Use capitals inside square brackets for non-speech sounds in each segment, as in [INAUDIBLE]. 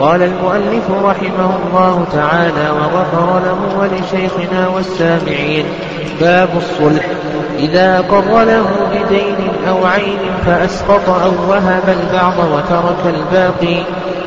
قال المؤلف رحمه الله تعالى وغفر له ولشيخنا والسامعين باب الصلح. إذا أقر له بدين أو عين فأسقط أو وهب البعض وترك الباقي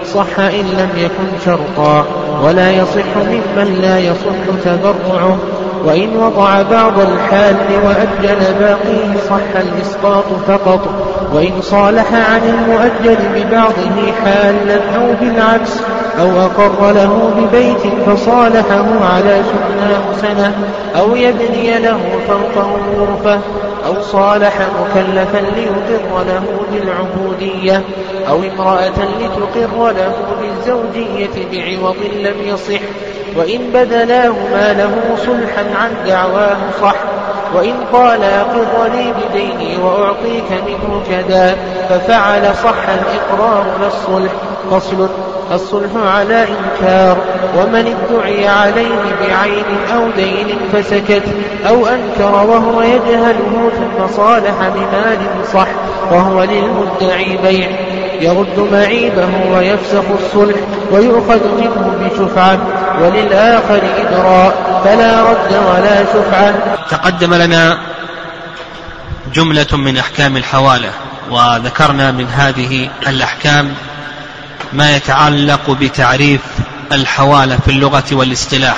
صح إن لم يكن شرطا ولا يصح ممن لا يصح تبرعه. وإن وضع بعض الحال وأجل باقيه صح الإسقاط فقط وإن صالح عن المؤجل ببعضه حالا أو بالعكس أو أقر له ببيت فصالحه على سكناه سنة أو يبني له فوقه غرفة. أو صالح مكلفا ليقر له بالعبودية أو امرأة لتقر له بالزوجية بعوض لم يصح وإن بدلاهما له صلحا عن دعواه صح وإن قال أقر لي بديني وأعطيك منه كذا ففعل صح الإقرار للصلح فصل الصلح على إنكار ومن ادعي عليه بعين أو دين فسكت أو أنكر وهو يجهله ثم صالح بمال صح وهو للمدعي بيع. يرد معيبه ويفسخ الصلح ويؤخذ منه بشفعة وللآخر إدراء فلا رد ولا شفعة. تقدم لنا جملة من أحكام الحوالة وذكرنا من هذه الأحكام ما يتعلق بتعريف الحوالة في اللغة والاصطلاح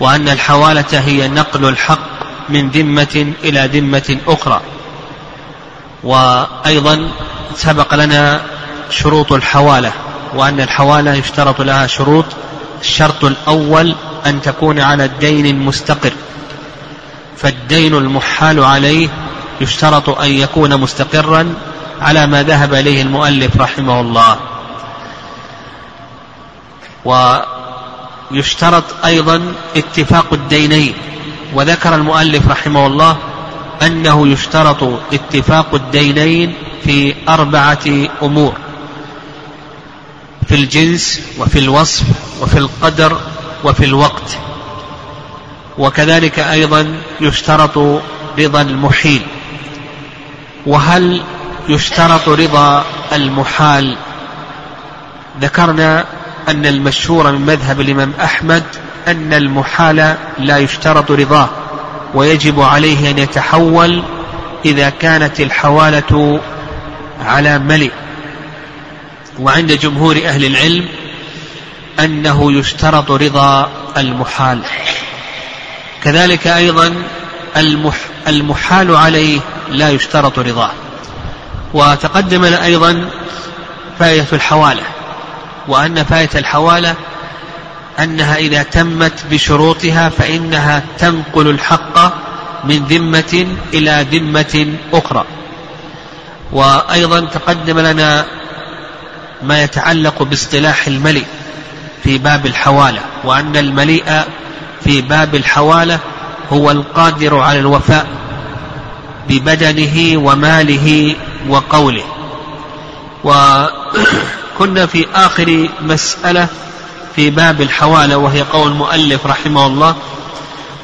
وأن الحوالة هي نقل الحق من ذمة إلى ذمة أخرى. وأيضا سبق لنا شروط الحوالة وأن الحوالة يشترط لها شروط. الشرط الأول أن تكون على الدين المستقر فالدين المحال عليه يشترط أن يكون مستقرا على ما ذهب إليه المؤلف رحمه الله. ويشترط أيضا اتفاق الدينين. وذكر المؤلف رحمه الله أنه يشترط اتفاق الدينين في أربعة أمور في الجنس وفي الوصف وفي القدر وفي الوقت. وكذلك أيضا يشترط رضا المحيل. وهل يشترط رضا المحال؟ ذكرنا أن المشهور من مذهب الإمام أحمد أن المحال لا يشترط رضاه ويجب عليه أن يتحول إذا كانت الحوالة على ملئ وعند جمهور أهل العلم أنه يشترط رضا المحال. كذلك أيضا المح المحال عليه لا يشترط رضاه. وتقدم أيضا فائدة الحوالة. وأن فائدة الحوالة أنها إذا تمت بشروطها فإنها تنقل الحق من ذمة إلى ذمة أخرى. وأيضا تقدم لنا ما يتعلق باصطلاح الملئ في باب الحوالة وأن المليء في باب الحوالة هو القادر على الوفاء ببدنه وماله وقوله. [CLEARS THROAT] وكنا في آخر مسألة في باب الحوالة وهي قول المؤلف رحمه الله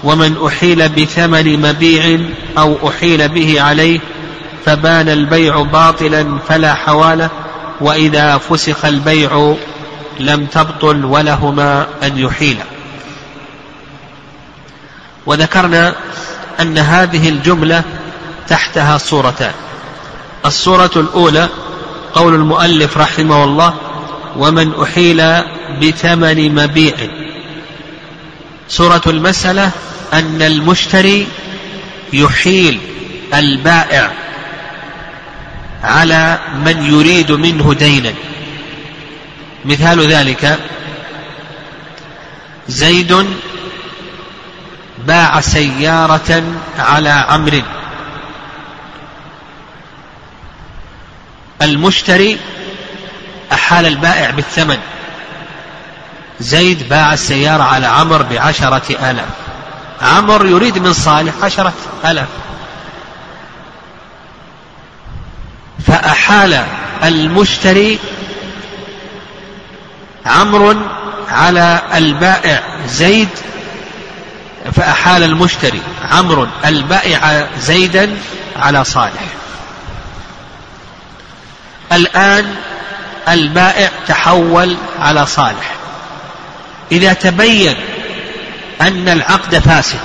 ومن أحيل بثمن مبيع أو أحيل به عليه فبان البيع باطلا فلا حوالة وإذا فسخ البيع لم تبطل ولهما أن يحيلا وذكرنا أن هذه الجملة تحتها صورتان الصورة الأولى قول المؤلف رحمه الله ومن أحيل بثمن مبيع. صورة المسألة أن المشتري يحيل البائع على من يريد منه دينا. مثال ذلك زيد باع سيارة على عمرو. المشتري أحال البائع بالثمن. زيد باع السيارة على عمر بعشرة آلاف عمر يريد من صالح عشرة آلاف فأحال المشتري عمرو على البائع زيد فأحال المشتري عمرو البائع زيدا على صالح. الآن البائع تحول على صالح. إذا تبين أن العقد فاسد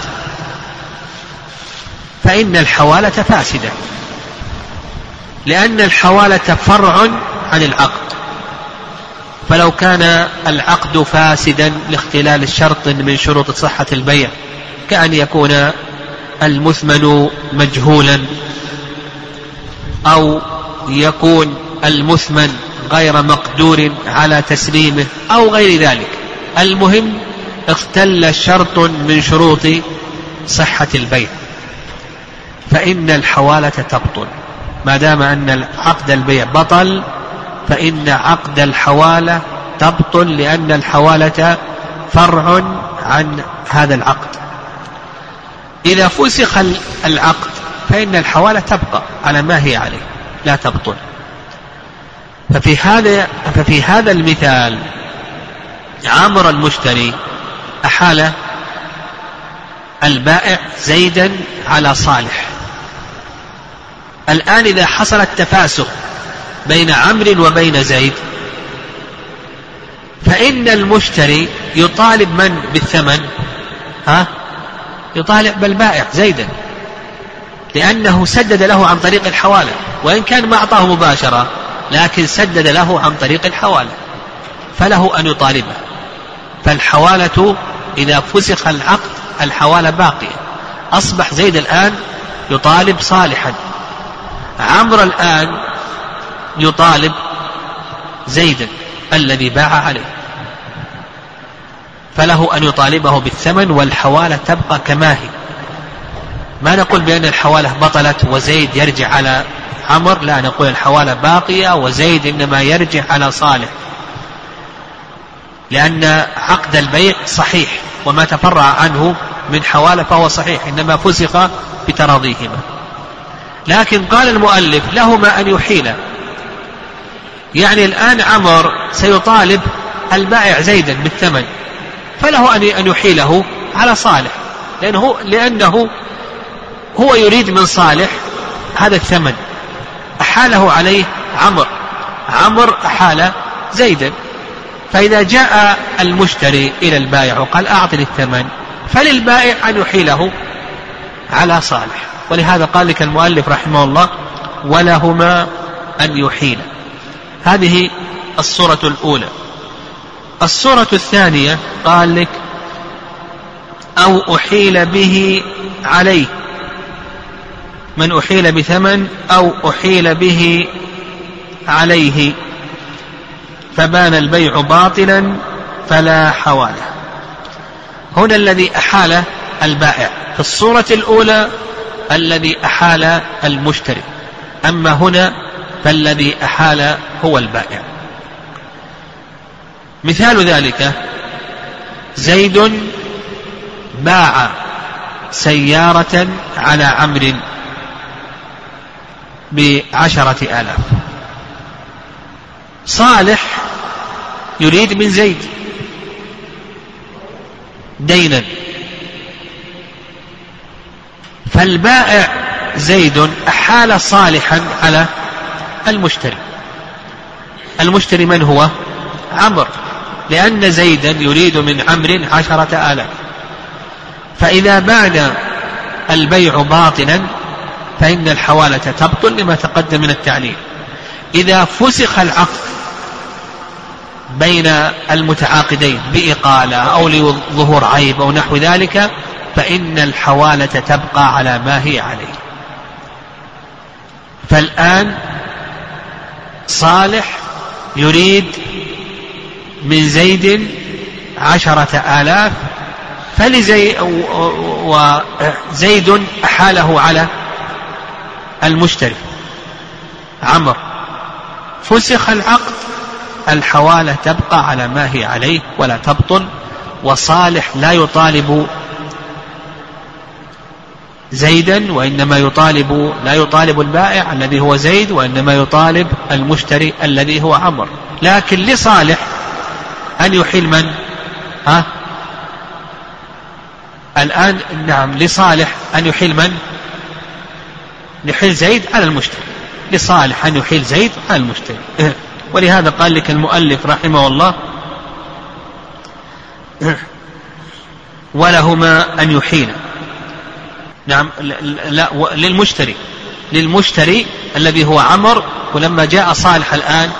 فإن الحوالة فاسدة لأن الحوالة فرع عن العقد. فلو كان العقد فاسدا لاختلال شرط من شروط صحة البيع كأن يكون المثمن مجهولا أو يكون المثمن غير مقدور على تسليمه أو غير ذلك. المهم اختل شرط من شروط صحة البيع. فإن الحوالة تبطل. ما دام أن عقد البيع بطل فإن عقد الحوالة تبطل لأن الحوالة فرع عن هذا العقد. إذا فسخ العقد فإن الحوالة تبقى على ما هي عليه لا تبطل. ففي هذا ففي هذا المثال عامر المشتري أحال البائع زيدا على صالح. الآن إذا حصل التفاسق بين عمرو وبين زيد فإن المشتري يطالب من بالثمن؟ ها؟ يطالب بالبائع زيدا لأنه سدد له عن طريق الحوالة وإن كان ما أعطاه مباشرة لكن سدد له عن طريق الحوالة فله أن يطالبه. فالحوالة إذا فسخ العقد الحوالة باقية. أصبح زيد الآن يطالب صالحا. عمرو الآن يطالب زيدا الذي باع عليه. فله أن يطالبه بالثمن والحوالة تبقى كما هي. ما نقول بأن الحوالة بطلت وزيد يرجع على عمر لا نقول الحوالة باقية وزيد إنما يرجع على صالح. لأن عقد البيع صحيح وما تفرع عنه من حوالة فهو صحيح إنما فسخ بتراضيهما. لكن قال المؤلف لهما أن يحيلا يعني الآن عمر سيطالب البائع زيدا بالثمن فله أن يحيله على صالح. لأنه, لأنه هو يريد من صالح هذا الثمن. أحاله عليه عمر عمر أحال زيدا. فإذا جاء المشتري إلى البائع وقال أعطني الثمن فللبائع أن يحيله على صالح. ولهذا قال لك المؤلف رحمه الله ولهما أن يحيل هذه الصورة الأولى. الصورة الثانية قال لك أو أحيل به عليه من أحيل بثمن أو أحيل به عليه. فبان البيع باطلا فلا حوالة. هنا الذي أحال البائع. في الصورة الأولى الذي أحال المشتري. أما هنا فالذي أحال هو البائع. مثال ذلك زيد باع سيارة على عمرو بعشرة آلاف. صالح يريد من زيد دينا. فالبائع زيد أحال صالحا على المشتري. المشتري من هو؟ عمرو. لأن زيدا يريد من عمرو عشرة آلاف. فإذا بان البيع باطلا فإن الحوالة تبطل لما تقدم من التعليل. إذا فسخ العقد بين المتعاقدين بإقالة أو لظهور عيب أو نحو ذلك فإن الحوالة تبقى على ما هي عليه. فالآن صالح يريد من زيد عشرة آلاف فلزي وزيد أحاله على المشتري. عمر. فسخ العقد. الحوالة تبقى على ما هي عليه ولا تبطل وصالح لا يطالب زيدا وإنما يطالب لا يطالب البائع الذي هو زيد وإنما يطالب المشتري الذي هو عمر. لكن لصالح أن يحيل من؟ ها؟ الآن نعم لصالح أن يحيل من؟ يحيل زيد على المشتري. لصالح أن يحيل زيد على المشتري. [LAUGHS] ولهذا قال لك المؤلف رحمه الله [CLEARS THROAT] ولهما أن يحيل نعم لا للمشتري. للمشتري الذي هو عمر ولما جاء صالح الآن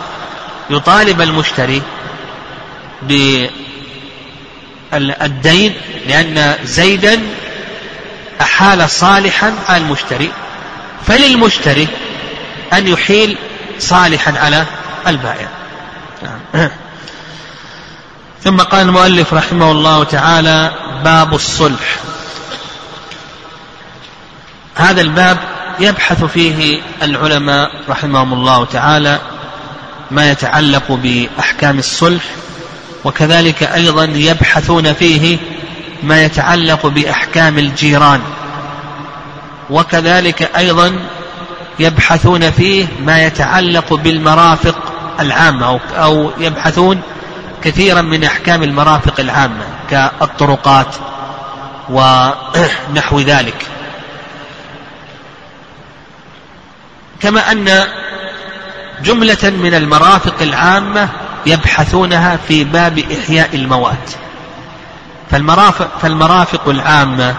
يطالب المشتري بالدين لأن زيدا أحال صالحا على المشتري. فللمشتري أن يحيل صالحا على البائع. ثم قال المؤلف رحمه الله تعالى باب الصلح. هذا الباب يبحث فيه العلماء رحمهم الله تعالى ما يتعلق بأحكام الصلح وكذلك أيضا يبحثون فيه ما يتعلق بأحكام الجيران. وكذلك أيضا يبحثون فيه ما يتعلق بالمرافق العامة أو يبحثون كثيرا من أحكام المرافق العامة كالطرقات ونحو ذلك. كما أن جملة من المرافق العامة يبحثونها في باب إحياء الموات. فالمرافق, فالمرافق العامة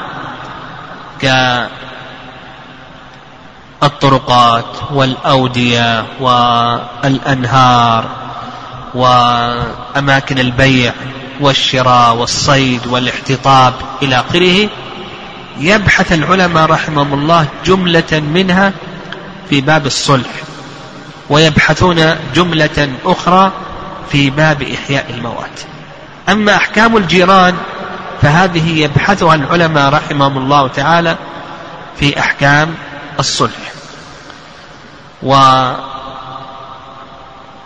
كالطرقات والأودية والأنهار وأماكن البيع والشراء والصيد والاحتطاب إلى آخره يبحث العلماء رحمهم الله جملة منها في باب الصلح ويبحثون جملة أخرى في باب إحياء الموات. أما أحكام الجيران فهذه يبحثها العلماء رحمهم الله تعالى في أحكام الصلح.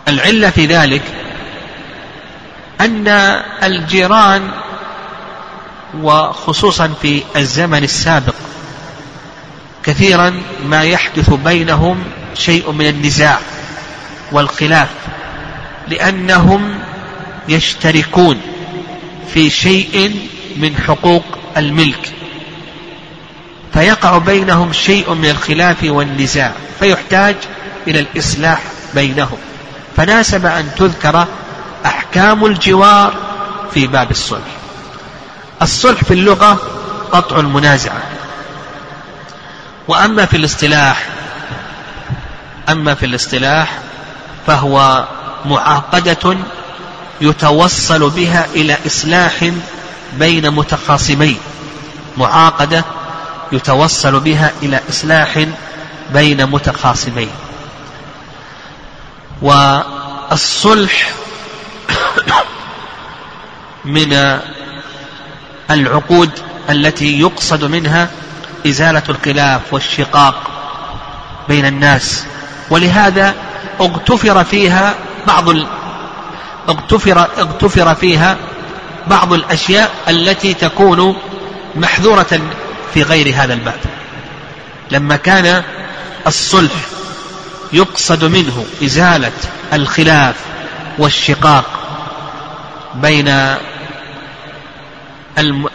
والعلة في ذلك أن الجيران وخصوصا في الزمن السابق كثيرا ما يحدث بينهم شيء من النزاع والخلاف لأنهم يشتركون في شيء من حقوق الملك. فيقع بينهم شيء من الخلاف والنزاع فيحتاج إلى الإصلاح بينهم. فناسب أن تذكر أحكام الجوار في باب الصلح. الصلح في اللغة قطع المنازعة. وأما في الاصطلاح أما في الاصطلاح فهو معاقدة يتوصل بها إلى إصلاح بين متخاصمين. معاقدة يتوصل بها إلى إصلاح بين متخاصمين والصلح [COUGHS] من العقود التي يقصد منها إزالة الخلاف والشقاق بين الناس. ولهذا اغتفر فيها بعض ال... اغتفر اغتفر فيها بعض الأشياء التي تكون محذورة في غير هذا الباب لما كان الصلح يقصد منه إزالة الخلاف والشقاق بين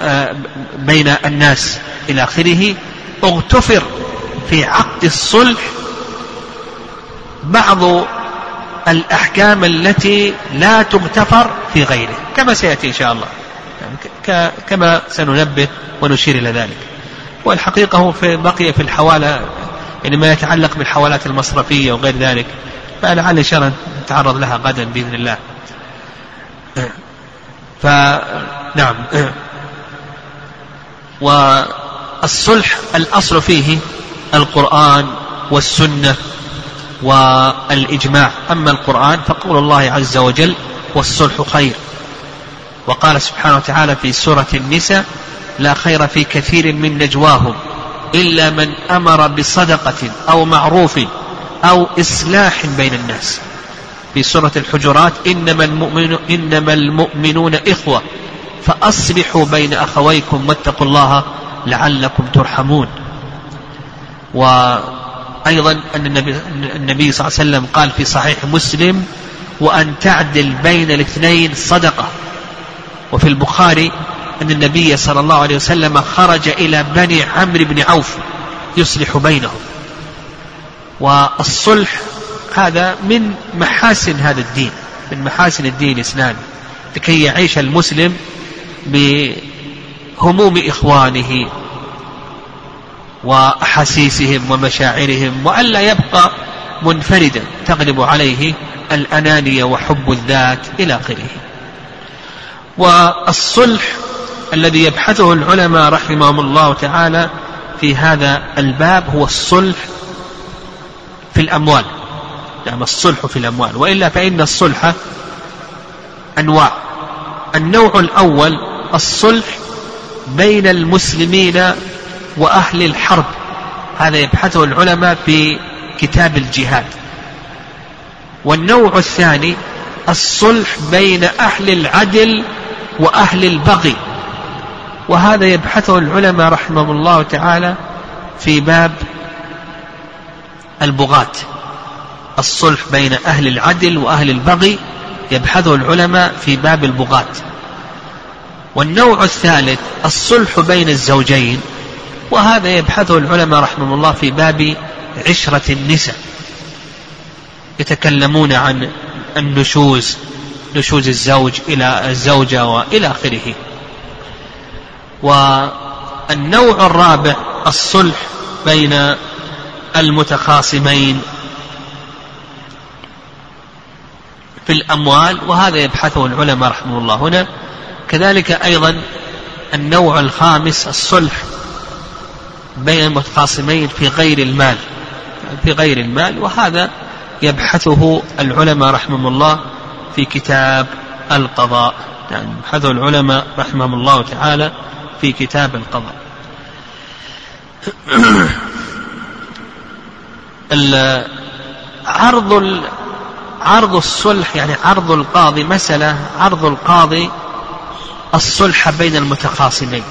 آه، بين الناس إلى آخره اغتفر في عقد الصلح بعض الأحكام التي لا تغتفر في غيره كما سيأتي إن شاء الله. يعني كما سننبه ونشير إلى ذلك. والحقيقة هو في بقي في الحوالة يعني ما يتعلق بالحوالات المصرفية وغير ذلك. فلعل إن شاء الله نتعرض لها غدا بإذن الله. فنعم والصلح الأصل فيه القرآن والسنة والإجماع. أما القرآن فقول الله عز وجل والصلح خير. وقال سبحانه وتعالى في سورة النساء لا خير في كثير من نجواهم إلا من أمر بصدقة أو معروف أو إصلاح بين الناس. في سورة الحجرات إنما, المؤمن إنما المؤمنون إخوة فأصلحوا بين أخويكم واتقوا الله لعلكم ترحمون. وأيضا أن النبي, النبي صلى الله عليه وسلم قال في صحيح مسلم وأن تعدل بين الاثنين صدقة. وفي البخاري أن النبي صلى الله عليه وسلم خرج إلى بني عمرو بن عوف يصلح بينهم. والصلح هذا من محاسن هذا الدين من محاسن الدين الإسلامي لكي يعيش المسلم بهموم إخوانه وأحاسيسهم ومشاعرهم وألا يبقى منفردا تغلب عليه الأنانية وحب الذات إلى آخره. والصلح الذي يبحثه العلماء رحمهم الله تعالى في هذا الباب هو الصلح في الأموال. نعم الصلح في الأموال. وإلا فإن الصلح أنواع. النوع الأول الصلح بين المسلمين وأهل الحرب. هذا يبحثه العلماء في كتاب الجهاد. والنوع الثاني الصلح بين أهل العدل وأهل البغي. وهذا يبحثه العلماء رحمهم الله تعالى في باب البغاة. الصلح بين أهل العدل وأهل البغي يبحثه العلماء في باب البغاة. والنوع الثالث الصلح بين الزوجين وهذا يبحثه العلماء رحمهم الله في باب عشرة النساء. يتكلمون عن النشوز نشوز الزوج إلى الزوجة وإلى آخره. والنوع الرابع الصلح بين المتخاصمين في الأموال وهذا يبحثه العلماء رحمه الله هنا. كذلك أيضا النوع الخامس الصلح بين المتخاصمين في غير المال في غير المال وهذا يبحثه العلماء رحمهم الله في كتاب القضاء. يعني يبحثه العلماء رحمهم الله تعالى في كتاب [CLEARS THROAT] القضاء عرض عرض الصلح يعني عرض القاضي مسألة عرض القاضي الصلح بين المتخاصمين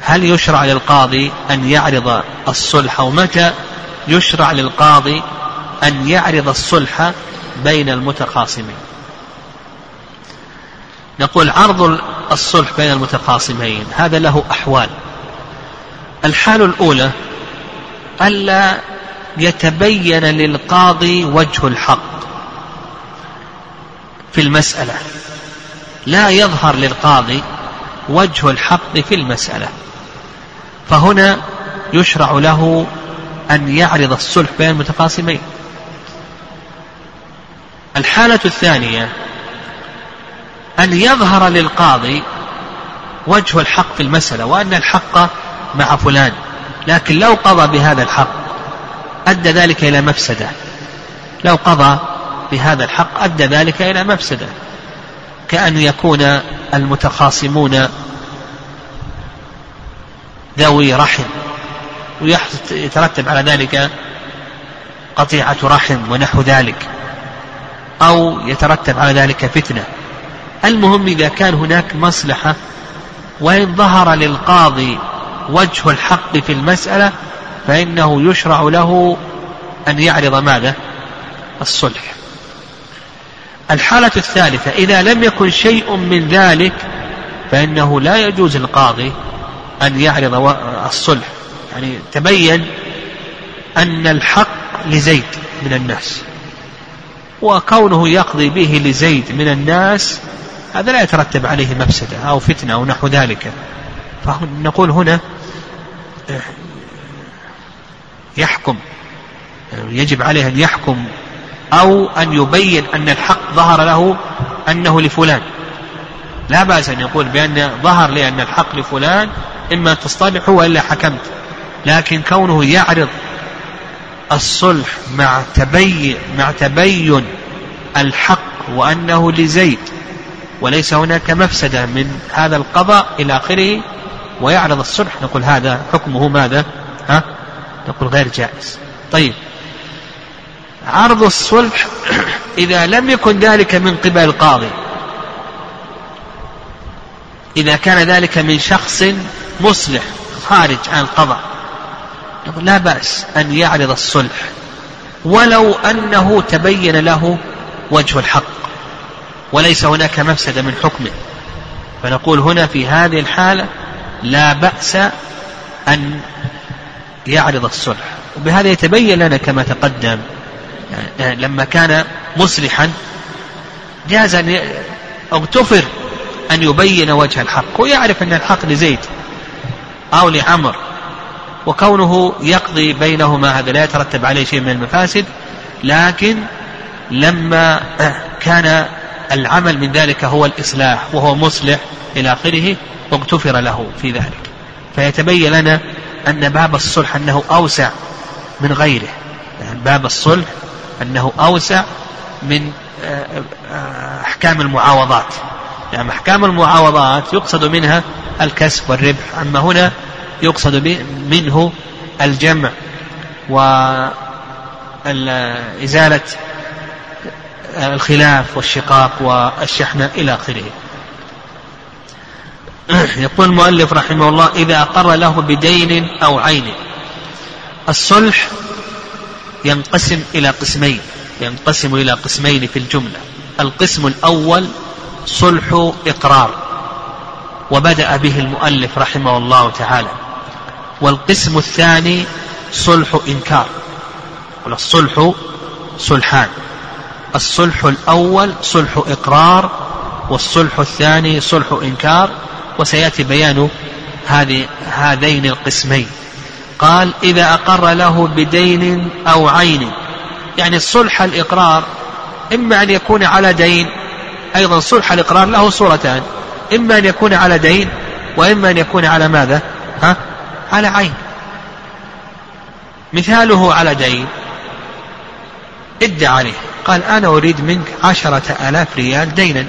هل يشرع للقاضي أن يعرض الصلح أو متى؟ يشرع للقاضي أن يعرض الصلح بين المتخاصمين نقول عرض الصلح بين المتخاصمين. هذا له أحوال. الحال الأولى ألا يتبين للقاضي وجه الحق في المسألة. لا يظهر للقاضي وجه الحق في المسألة. فهنا يشرع له أن يعرض الصلح بين المتخاصمين. الحالة الثانية أن يظهر للقاضي وجه الحق في المسألة وأن الحق مع فلان. لكن لو قضى بهذا الحق أدى ذلك إلى مفسدة. لو قضى بهذا الحق أدى ذلك إلى مفسدة. كأن يكون المتخاصمون ذوي رحم ويترتب على ذلك قطيعة رحم ونحو ذلك أو يترتب على ذلك فتنة. المهم إذا كان هناك مصلحة وإن ظهر للقاضي وجه الحق في المسألة فإنه يشرع له أن يعرض ماذا؟ الصلح. الحالة الثالثة إذا لم يكن شيء من ذلك فإنه لا يجوز القاضي أن يعرض الصلح يعني تبين أن الحق لزيد من الناس وكونه يقضي به لزيد من الناس هذا لا يترتب عليه مفسدة أو فتنة أو نحو ذلك. فنقول هنا يحكم يجب عليه أن يحكم أو أن يبين أن الحق ظهر له أنه لفلان. لا بأس أن يقول بأن ظهر لي أن الحق لفلان إما تصطلحوا وإلا حكمت. لكن كونه يعرض الصلح مع تبين مع تبين الحق وأنه لزيد وليس هناك مفسدة من هذا القضاء إلى آخره ويعرض الصلح. نقول هذا حكمه ماذا؟ ها؟ نقول غير جائز. طيب. عرض الصلح [CLEARS THROAT] إذا لم يكن ذلك من قبل القاضي. إذا كان ذلك من شخص مصلح خارج عن القضاء. لا بأس أن يعرض الصلح. ولو أنه تبين له وجه الحق. وليس هناك مفسدة من حكمه. فنقول هنا في هذه الحالة لا بأس أن يعرض الصلح. وبهذا يتبين لنا كما تقدم يعني لما كان مصلحا جاز أن اغتفر أن يبين وجه الحق ويعرف أن الحق لزيد أو لعمر وكونه يقضي بينهما هذا لا يترتب عليه شيء من المفاسد لكن لما كان العمل من ذلك هو الإصلاح وهو مصلح إلى آخره واغتفر له في ذلك. فيتبين لنا أن باب الصلح أنه أوسع من غيره. يعني باب الصلح أنه أوسع من آه، آه، أحكام المعاوضات. يعني أحكام المعاوضات يقصد منها الكسب والربح أما هنا يقصد منه الجمع وإزالة الخلاف والشقاق والشحنة إلى آخره. [CLEARS THROAT] يقول المؤلف رحمه الله إذا أقر له بدين أو عين. الصلح ينقسم إلى قسمين ينقسم إلى قسمين في الجملة. القسم الأول صلح إقرار وبدأ به المؤلف رحمه الله تعالى. والقسم الثاني صلح إنكار. الصلح صلحان. الصلح الأول صلح إقرار والصلح الثاني صلح إنكار وسيأتي بيان هذه هذين القسمين. قال إذا أقر له بدين أو عين. يعني الصلح الإقرار إما أن يكون على دين أيضا صلح الإقرار له صورتان. إما أن يكون على دين وإما أن يكون على ماذا؟ ها؟ على عين. مثاله على دين. ادعى عليه. قال أنا أريد منك عشرة آلاف ريال دينا.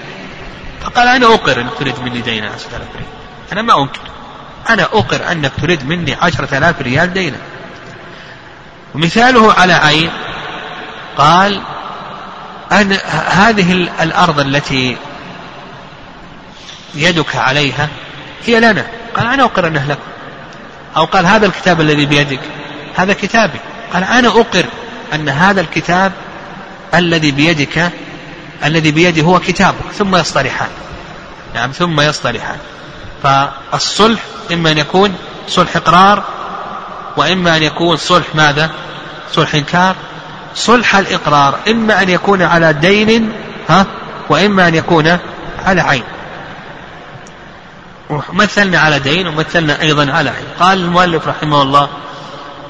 فقال أنا أقر أنك تريد مني دينا عشرة آلاف ريال. أنا ما أنكر. أنا أقر أنك تريد مني عشرة آلاف ريال دينا. ومثاله على عين قال أن هذه الأرض التي يدك عليها هي لنا. قال أنا أقر أنها لك. أو قال هذا الكتاب الذي بيدك هذا كتابي. قال أنا أقر أن هذا الكتاب الذي بيدك الذي بيدي هو كتابك ثم يصطلحان. نعم ثم يصطلحان. فالصلح إما أن يكون صلح إقرار وإما أن يكون صلح ماذا؟ صلح إنكار. صلح الإقرار إما أن يكون على دين ها؟ وإما أن يكون على عين. مثلنا على دين ومثلنا أيضا على عين. قال المؤلف رحمه الله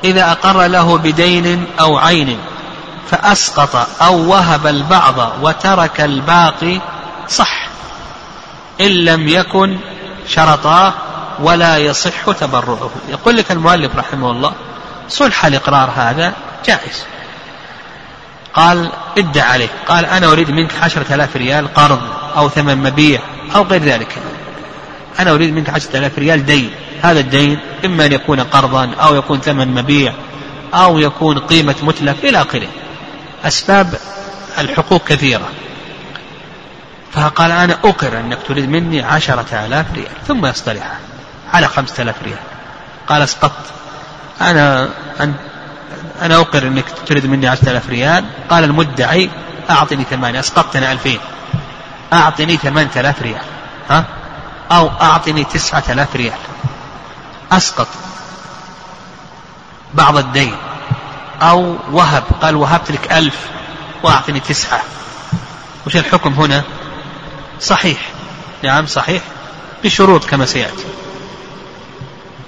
إذا أقر له بدين أو عين فأسقط أو وهب البعض وترك الباقي صح. إن لم يكن شرطاه ولا يصح تبرعه. يقول لك المؤلف رحمه الله صلح الإقرار هذا جائز. قال ادع عليه. قال أنا أريد منك عشرة آلاف ريال قرض أو ثمن مبيع أو غير ذلك. أنا أريد منك عشرة آلاف ريال دين. هذا الدين إما أن يكون قرضا أو يكون ثمن مبيع أو يكون قيمة متلف إلى آخره. أسباب الحقوق كثيرة. فقال أنا أقر أنك تريد مني عشرة آلاف ريال ثم يصطلح على خمسة آلاف ريال. قال اسقطت. أنا أن أنا أقر أنك تريد مني عشرة آلاف ريال. قال المدعي أعطني ثمانية. أسقطت أنا ألفين. أعطني ثمانية آلاف ريال. ها؟ أو أعطني تسعة آلاف ريال. أسقط. بعض الدين. أو وهب. قال وهبت لك ألف وأعطني تسعة. وش الحكم هنا؟ صحيح. نعم صحيح. بشروط كما سيأتي.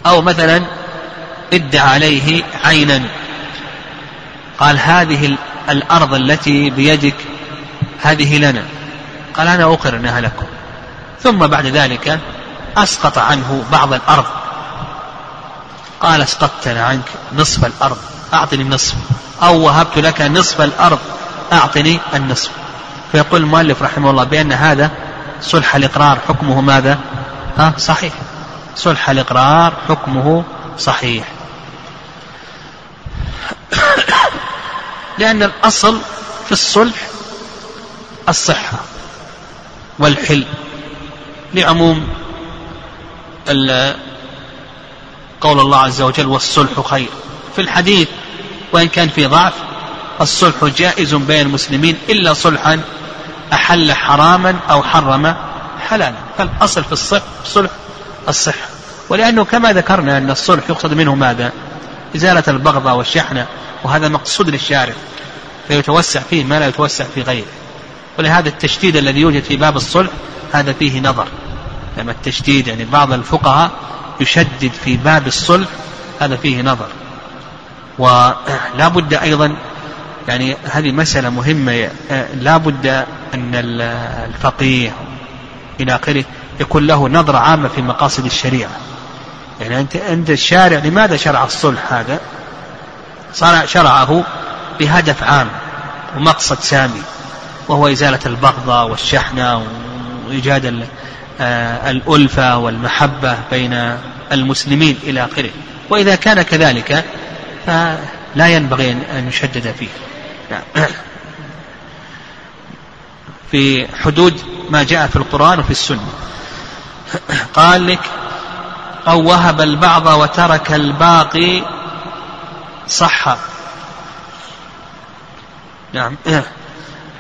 أو مثلا ادعى عليه عينا. قال هذه الأرض التي بيدك هذه لنا. قال أنا أقر أنها لكم. ثم بعد ذلك أسقط عنه بعض الأرض. قال أسقطت عنك نصف الأرض. أعطني النصف. أو وهبت لك نصف الأرض أعطني النصف. فيقول المؤلف رحمه الله بأن هذا صلح الإقرار حكمه ماذا؟ ها؟ صحيح. صلح الإقرار حكمه صحيح. [COUGHS] لأن الأصل في الصلح الصحة والحل. لعموم قول الله عز وجل والصلح خير. في الحديث وإن كان في ضعف الصلح جائز بين المسلمين إلا صلحا أحل حراما أو حرم حلالا. فالأصل في الصلح صلح الصحة. ولأنه كما ذكرنا أن الصلح يقصد منه ماذا؟ إزالة البغضة والشحنة وهذا مقصود للشارع فيتوسع فيه ما لا يتوسع في غيره. ولهذا التشديد الذي يوجد في باب الصلح هذا فيه نظر. لما التشديد يعني بعض الفقهاء يشدد في باب الصلح هذا فيه نظر. ولا بد أيضا يعني هذه مسألة مهمة لا بد أن الفقيه إلى آخره يكون له نظرة عامة في مقاصد الشريعة يعني أنت أنت الشارع لماذا شرع الصلح هذا؟ صنع شرعه بهدف عام ومقصد سامي وهو إزالة البغضة والشحنة وإيجاد آه، الألفة والمحبة بين المسلمين إلى آخره وإذا كان كذلك فلا ينبغي أن يشدد فيه. نعم. [CLEARS THROAT] في حدود ما جاء في القرآن وفي السنة. [CLEARS THROAT] قال لك أو وهب البعض وترك الباقي صح نعم. [CLEARS THROAT]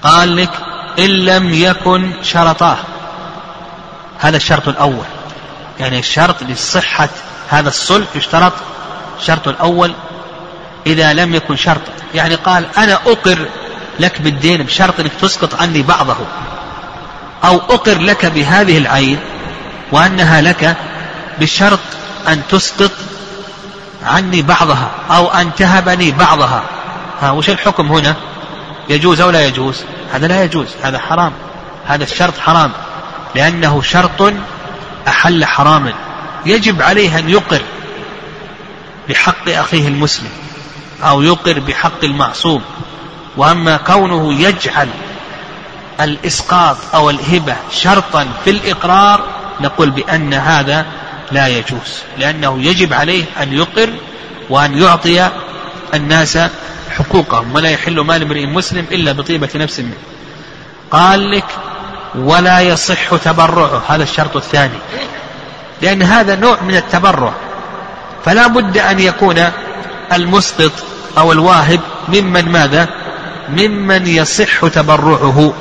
قال لك إن لم يكن شرطاه. هذا الشرط الأول. يعني الشرط لصحة هذا الصلح يشترط الشرط الأول إذا لم يكن شرطا يعني قال أنا أقر لك بالدين بشرط أنك تسقط عني بعضه. أو أقر لك بهذه العين وأنها لك بشرط أن تسقط عني بعضها أو أن تهبني بعضها. ها وش الحكم هنا؟ يجوز أو لا يجوز؟ هذا لا يجوز. هذا حرام. هذا الشرط حرام. لأنه شرط أحل حراما. يجب عليه أن يقر بحق أخيه المسلم. أو يقر بحق المعصوم. وأما كونه يجعل الإسقاط أو الهبة شرطا في الإقرار نقول بأن هذا لا يجوز. لأنه يجب عليه أن يقر وأن يعطي الناس حقوقهم ولا يحل مال امرئ مسلم إلا بطيبة نفس منه. قال لك ولا يصح تبرعه. هذا الشرط الثاني. لأن هذا نوع من التبرع. فلا بد أن يكون المسقط أو الواهب ممن ماذا؟ ممن يصح تبرعه.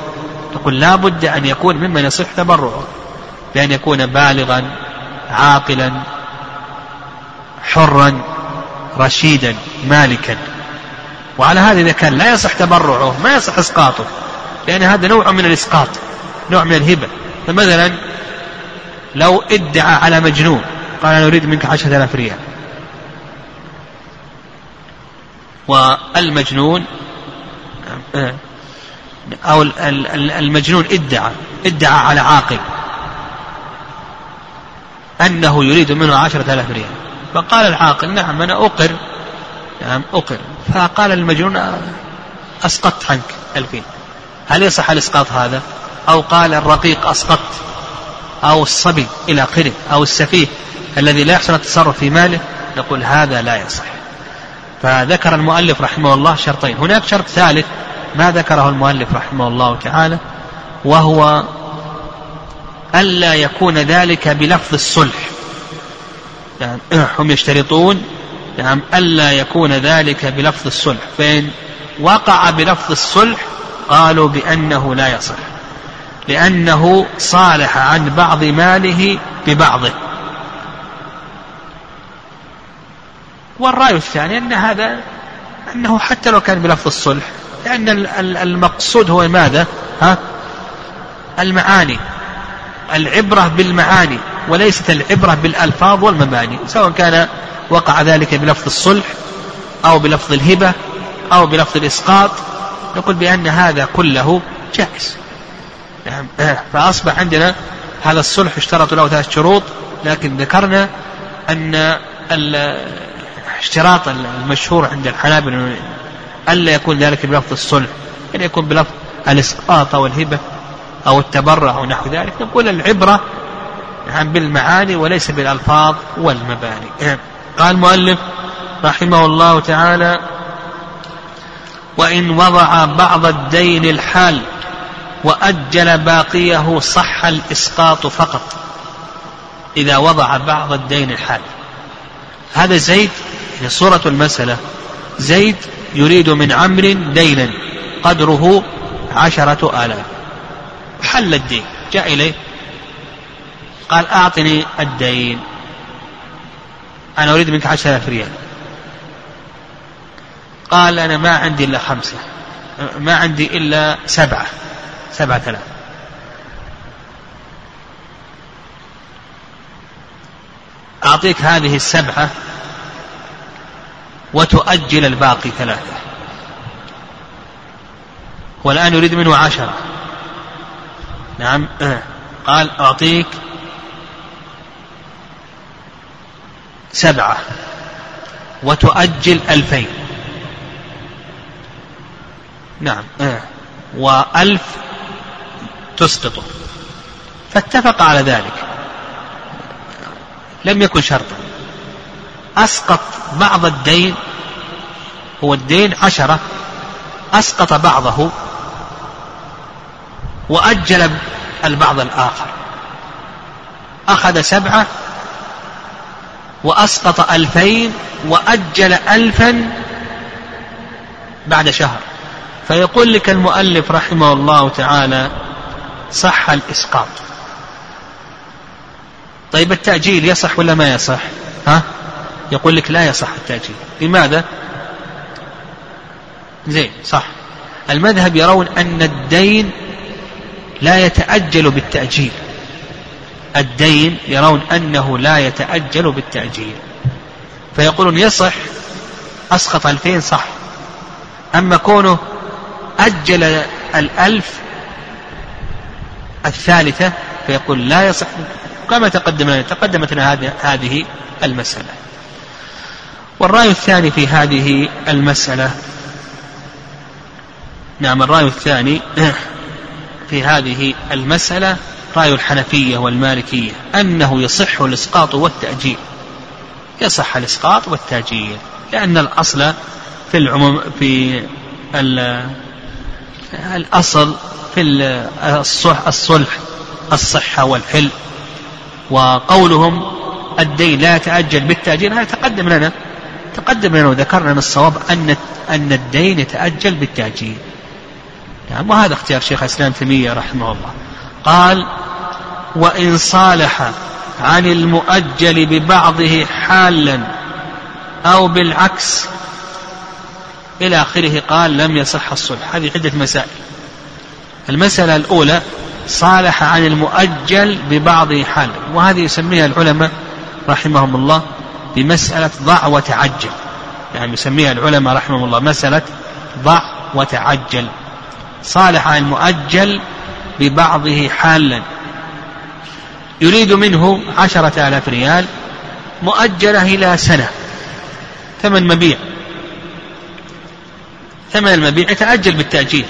تقول لا بد أن يكون ممن يصح تبرعه. بأن يكون بالغا عاقلا حرا رشيدا مالكا. وعلى هذا إذا كان لا يصح تبرعه ما يصح إسقاطه. لأن هذا نوع من الإسقاط نوع من الهبة. فمثلا لو ادعى على مجنون قال أنا أريد منك عشرة آلاف ريال. والمجنون أو المجنون ادعى ادعى على عاقل أنه يريد منه عشرة آلاف ريال. فقال العاقل نعم أنا أقر. نعم أقر. فقال المجنون أسقطت عنك ألفين. هل يصح الإسقاط هذا؟ أو قال الرقيق أسقطت. أو الصبي إلى آخره. أو السفيه الذي لا يحسن التصرف في ماله. نقول هذا لا يصح. فذكر المؤلف رحمه الله شرطين. هناك شرط ثالث ما ذكره المؤلف رحمه الله تعالى وهو ألا يكون ذلك بلفظ الصلح. يعني [CLEARS THROAT] هم يشترطون نعم ألا يكون ذلك بلفظ الصلح. فإن وقع بلفظ الصلح قالوا بأنه لا يصح لأنه صالح عن بعض ماله ببعضه. والرأي الثاني أن هذا أنه حتى لو كان بلفظ الصلح لأن المقصود هو ماذا؟ ها؟ المعاني. العبرة بالمعاني وليست العبرة بالألفاظ والمباني. سواء كان وقع ذلك بلفظ الصلح أو بلفظ الهبة أو بلفظ الإسقاط نقول بأن هذا كله جائز. نعم. [CLEARS THROAT] فأصبح عندنا هذا الصلح اشترط له ثلاث شروط لكن ذكرنا أن الاشتراط المشهور عند الحنابلة ألا يكون ذلك بلفظ الصلح أن يكون بلفظ الإسقاط أو الهبة أو التبرع أو نحو ذلك. نقول العبرة نعم بالمعاني وليس بالألفاظ والمباني. قال المؤلف رحمه الله تعالى وإن وضع بعض الدين الحال وأجل باقيه صح الإسقاط فقط. إذا وضع بعض الدين الحال. هذا زيد صورة المسألة. زيد يريد من عمرو دينا قدره عشرة آلاف. حل الدين جاء إليه. قال أعطني الدين. أنا أريد منك عشرة آلاف ريال. قال أنا ما عندي إلا خمسة. ما عندي إلا سبعة. سبعة آلاف. أعطيك هذه السبعة وتؤجل الباقي ثلاثة. والآن يريد منه عشرة. نعم. قال أعطيك سبعة. وتؤجل ألفين. نعم. وألف تسقطه. فاتفق على ذلك. لم يكن شرطا. أسقط بعض الدين هو الدين عشرة أسقط بعضه وأجل البعض الآخر. أخذ سبعة وأسقط ألفين وأجل ألفا بعد شهر. فيقول لك المؤلف رحمه الله تعالى صح الإسقاط. طيب التأجيل يصح ولا ما يصح؟ ها؟ يقول لك لا يصح التأجيل. لماذا؟ زين صح. المذهب يرون أن الدين لا يتأجل بالتأجيل. الدين يرون أنه لا يتأجل بالتأجيل. فيقولون يصح أسقط ألفين صح. أما كونه أجل الألف الثالثة فيقول لا يصح. كما تقدم تقدمت لنا هذه المسألة. والرأي الثاني في هذه المسألة نعم الرأي الثاني في هذه المسألة رأي الحنفية والمالكية أنه يصح الإسقاط والتأجيل. يصح الإسقاط والتأجيل لأن الأصل في العموم في الأصل في الصلح الصحة والحل. وقولهم الدين لا يتأجل بالتأجيل هذا تقدم لنا تقدم لنا وذكرنا من الصواب أن أن الدين يتأجل بالتأجيل. نعم وهذا اختيار شيخ الإسلام تيمية رحمه الله. قال وإن صالح عن المؤجل ببعضه حالا أو بالعكس إلى آخره قال لم يصح الصلح. هذه عدة مسائل. المسألة الأولى صالح عن المؤجل ببعضه حالا. وهذه يسميها العلماء رحمهم الله بمسألة ضع وتعجل. يعني يسميها العلماء رحمهم الله مسألة ضع وتعجل. صالح عن المؤجل ببعضه حالا. يريد منه عشرة آلاف ريال مؤجلة إلى سنة. ثمن مبيع. ثمن المبيع يتأجل بالتأجيل.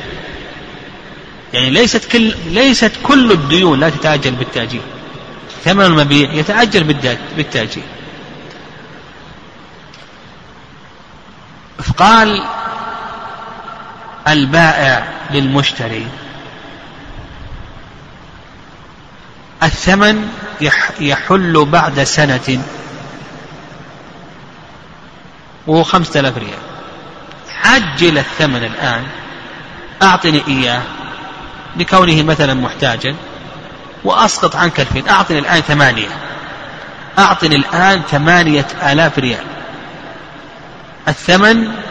يعني ليست كل ليست كل الديون لا تتأجل بالتأجيل. ثمن المبيع يتأجل بالتأجيل. قال البائع للمشتري. الثمن يحل بعد سنة. وهو خمسة آلاف ريال. عجل الثمن الآن. أعطني إياه. لكونه مثلا محتاجا. وأسقط عنك الفين. أعطني الآن ثمانية. أعطني الآن ثمانية آلاف ريال. الثمن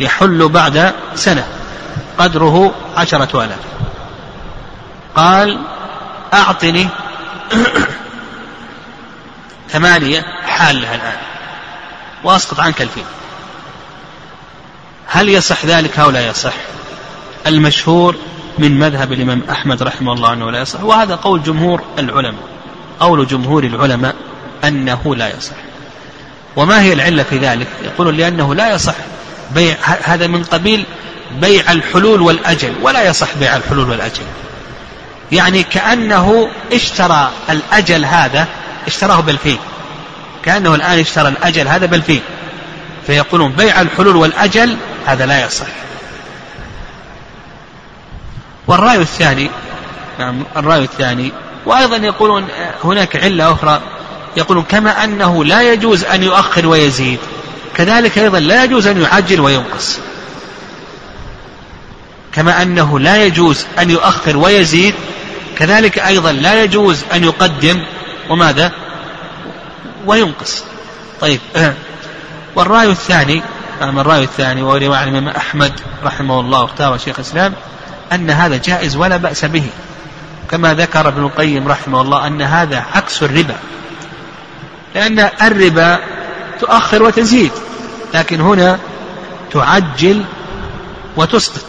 يحل بعد سنة قدره عشرة آلاف. قال أعطني [COUGHS] ثمانية حالها الآن وأسقط عنك ألفين. هل يصح ذلك؟ أو لا يصح؟ المشهور من مذهب الإمام أحمد رحمه الله أنه لا يصح وهذا قول جمهور العلماء قول جمهور العلماء أنه لا يصح. وما هي العلة في ذلك؟ يقولون لأنه لا يصح بيع هذا من قبيل بيع الحلول والأجل ولا يصح بيع الحلول والأجل. يعني كأنه اشترى الأجل هذا اشتراه بالفين كأنه الآن اشترى الأجل هذا بالفين فيقولون بيع الحلول والأجل هذا لا يصح. والرأي الثاني نعم الرأي الثاني وأيضا يقولون هناك علة أخرى يقولون كما أنه لا يجوز أن يؤخر ويزيد. كذلك أيضا لا يجوز أن يعجل وينقص. كما أنه لا يجوز أن يؤخر ويزيد كذلك أيضا لا يجوز أن يقدم وماذا؟ وينقص. طيب [CLEARS THROAT] والرأي الثاني من الرأي الثاني وهو الإمام أحمد رحمه الله واختاره شيخ الإسلام أن هذا جائز ولا بأس به. كما ذكر ابن القيم رحمه الله أن هذا عكس الربا. لأن الربا تؤخر وتزيد لكن هنا تعجل وتسقط.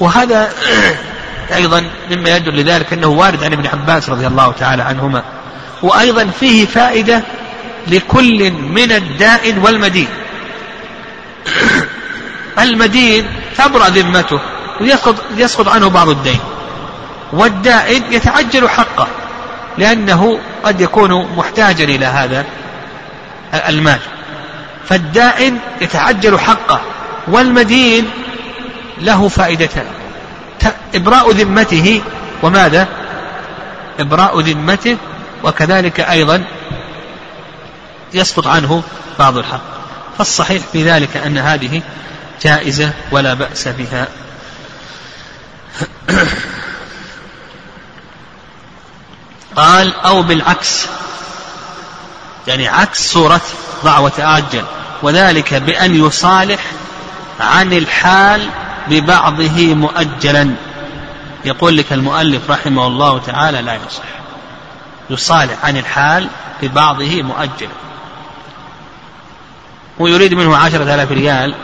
وهذا [CLEARS THROAT] أيضا مما يدل لذلك أنه وارد عن ابن عباس رضي الله تعالى عنهما. وأيضا فيه فائدة لكل من الدائن والمدين. [CLEARS THROAT] المدين تبرأ ذمته ويسقط يسقط عنه بعض الدين. والدائن يتعجل حقه لأنه قد يكون محتاجا إلى هذا. المال. فالدائن يتعجل حقه والمدين له فائدتان. إبراء ذمته وماذا؟ إبراء ذمته وكذلك أيضا يسقط عنه بعض الحق. فالصحيح في ذلك أن هذه جائزة ولا بأس بها. [COUGHS] قال أو بالعكس. يعني عكس صورة ضع وتآجل وذلك بأن يصالح عن الحال ببعضه مؤجلا. يقول لك المؤلف رحمه الله تعالى لا يصح. يصالح عن الحال ببعضه مؤجلا. ويريد منه عشرة آلاف ريال.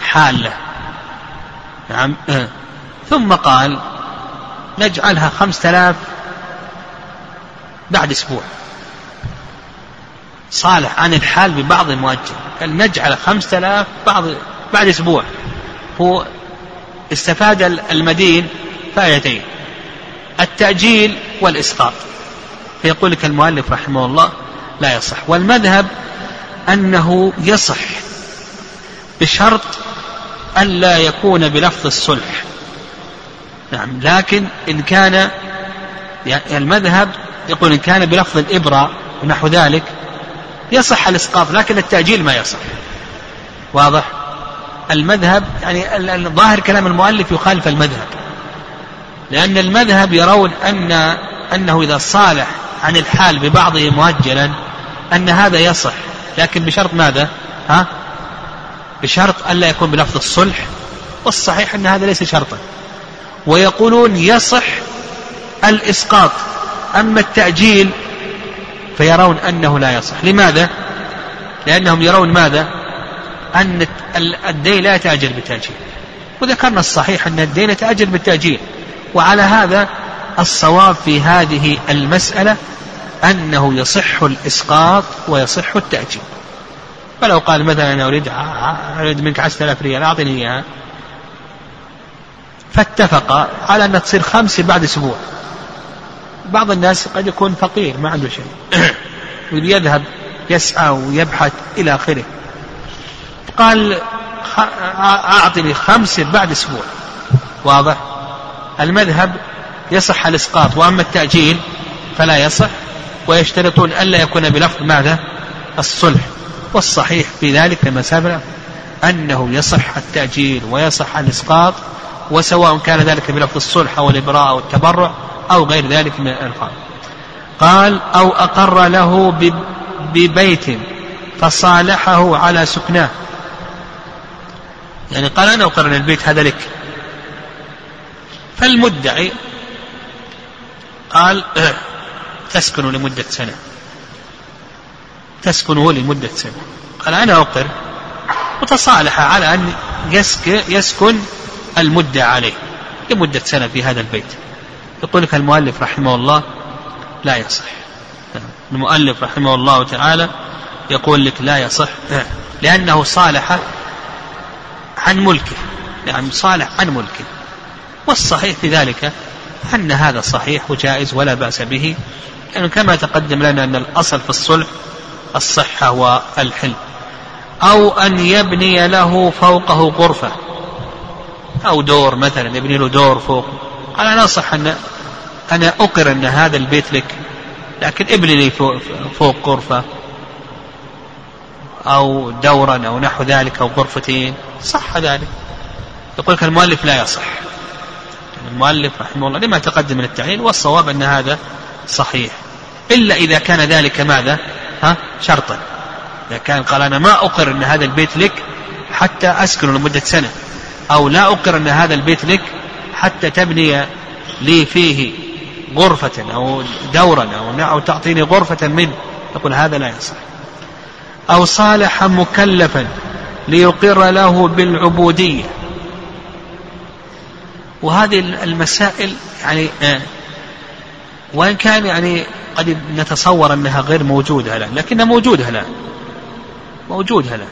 حالة نعم. ثم قال نجعلها خمسة آلاف بعد أسبوع. صالح عن الحال ببعض مؤجل قال نجعل خمسة آلاف بعض بعد أسبوع. هو استفاد المدين فائدتين. التأجيل والإسقاط. فيقول لك المؤلف رحمه الله لا يصح. والمذهب أنه يصح بشرط ألا يكون بلفظ الصلح. نعم لكن إن كان يعني المذهب يقول إن كان بلفظ الإبرة ونحو ذلك يصح الإسقاط لكن التأجيل ما يصح. واضح؟ المذهب يعني ظاهر كلام المؤلف يخالف المذهب. لأن المذهب يرون أن أنه إذا صالح عن الحال ببعضه مؤجلا أن هذا يصح. لكن بشرط ماذا؟ ها؟ بشرط ألا يكون بلفظ الصلح والصحيح أن هذا ليس شرطا. ويقولون يصح الإسقاط أما التأجيل فيرون أنه لا يصح. لماذا؟ لأنهم يرون ماذا؟ أن الدين لا يتأجل بالتأجيل. وذكرنا الصحيح أن الدين يتأجل بالتأجيل. وعلى هذا الصواب في هذه المسألة أنه يصح الإسقاط ويصح التأجيل. فلو قال مثلا أنا أريد أريد منك عشرة آلاف ريال أعطني إياها. فاتفق على أن تصير خمسة بعد أسبوع. بعض الناس قد يكون فقير ما عنده شيء. [COUGHS] يذهب يسعى ويبحث إلى آخره. قال أعطني خمسة بعد أسبوع. واضح؟ المذهب يصح الإسقاط وأما التأجيل فلا يصح ويشترطون ألا يكون بلفظ ماذا؟ الصلح. والصحيح في ذلك كما سبق أنه يصح التأجيل ويصح الإسقاط وسواء كان ذلك بلفظ الصلح أو الإبراء أو التبرع أو غير ذلك من الألفاظ قال أو أقر له ببيت فصالحه على سكناه. يعني قال أنا أقر البيت هذا لك. فالمدعي قال [CLEARS THROAT] تسكن لمدة سنة. تسكنه لمدة سنة. قال أنا أقر. وتصالح على أن يسكن المدة عليه لمدة سنة في هذا البيت. يقول لك المؤلف رحمه الله لا يصح. المؤلف رحمه الله تعالى يقول لك لا يصح لأنه صالح عن ملكه يعني صالح عن ملكه. والصحيح في ذلك أن هذا صحيح وجائز ولا بأس به لأنه كما تقدم لنا أن الأصل في الصلح الصحة والحل. أو أن يبني له فوقه غرفة أو دور مثلا يبني له دور فوق قال أنا أصح أن أنا أقر أن هذا البيت لك لكن ابني لي فوق, فوق غرفة أو دورا أو نحو ذلك أو غرفتين صح ذلك. يقول لك المؤلف لا يصح. المؤلف رحمه الله لما تقدم من التعليل والصواب أن هذا صحيح. إلا إذا كان ذلك ماذا؟ ها؟ شرطا. إذا كان قال أنا ما أقر أن هذا البيت لك حتى أسكن لمدة سنة أو لا أقر أن هذا البيت لك حتى تبني لي فيه غرفة أو دورا أو, أو تعطيني غرفة منه. يقول هذا لا يصح. أو صالح مكلفا ليقر له بالعبودية. وهذه المسائل يعني آه وإن كان يعني قد نتصور أنها غير موجودة الآن لكنها موجودة الآن. موجودة الآن.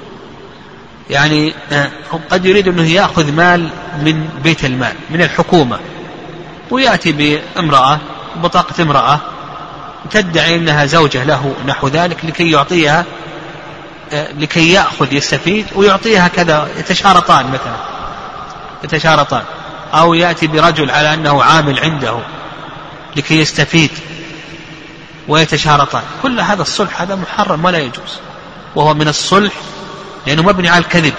يعني آه قد يريد أنه يأخذ مال من بيت المال من الحكومة ويأتي بامرأة بطاقة امرأة تدعي أنها زوجة له نحو ذلك لكي يعطيها آه، لكي يأخذ يستفيد ويعطيها كذا يتشارطان مثلا يتشارطان أو يأتي برجل على أنه عامل عنده لكي يستفيد ويتشارطان. كل هذا الصلح هذا محرم ولا يجوز وهو من الصلح لأنه مبني على الكذب.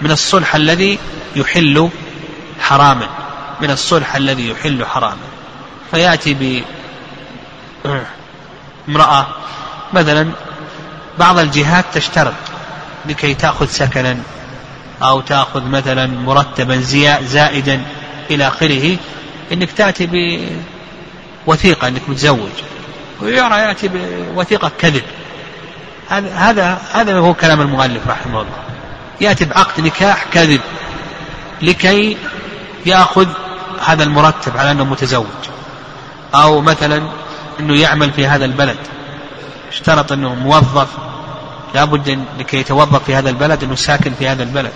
من الصلح الذي يحل حراما. من الصلح الذي يحل حراما. فيأتي بامرأة مثلا بعض الجهات تشترط لكي تأخذ سكنا أو تأخذ مثلا مرتبا زائدا إلى آخره أنك تأتي بوثيقة أنك متزوج. ويرى يأتي بوثيقة كذب. هذا هذا هو كلام المؤلف رحمه الله. يأتي بعقد نكاح كذب لكي يأخذ هذا المرتب على أنه متزوج. أو مثلا أنه يعمل في هذا البلد. اشترط أنه موظف. لابد لكي يتوظف في هذا البلد أنه ساكن في هذا البلد.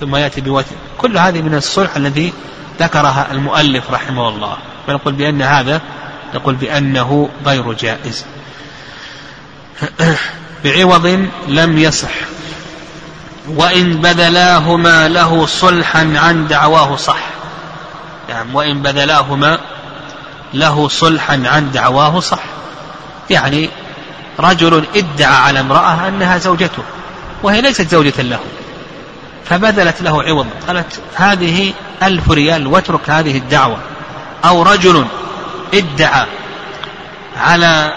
ثم يأتي بوث كل هذه من الصلح الذي ذكرها المؤلف رحمه الله. فنقول بأن هذا نقول بأنه غير جائز. [COUGHS] بعوض لم يصح. وإن بذلاهما له صلحا عن دعواه صح. يعني وإن بذلاهما له صلحا عن دعواه صح. يعني رجل ادعى على امرأة أنها زوجته وهي ليست زوجة له فبذلت له عوض. قالت هذه ألف ريال واترك هذه الدعوة. أو رجل ادعى على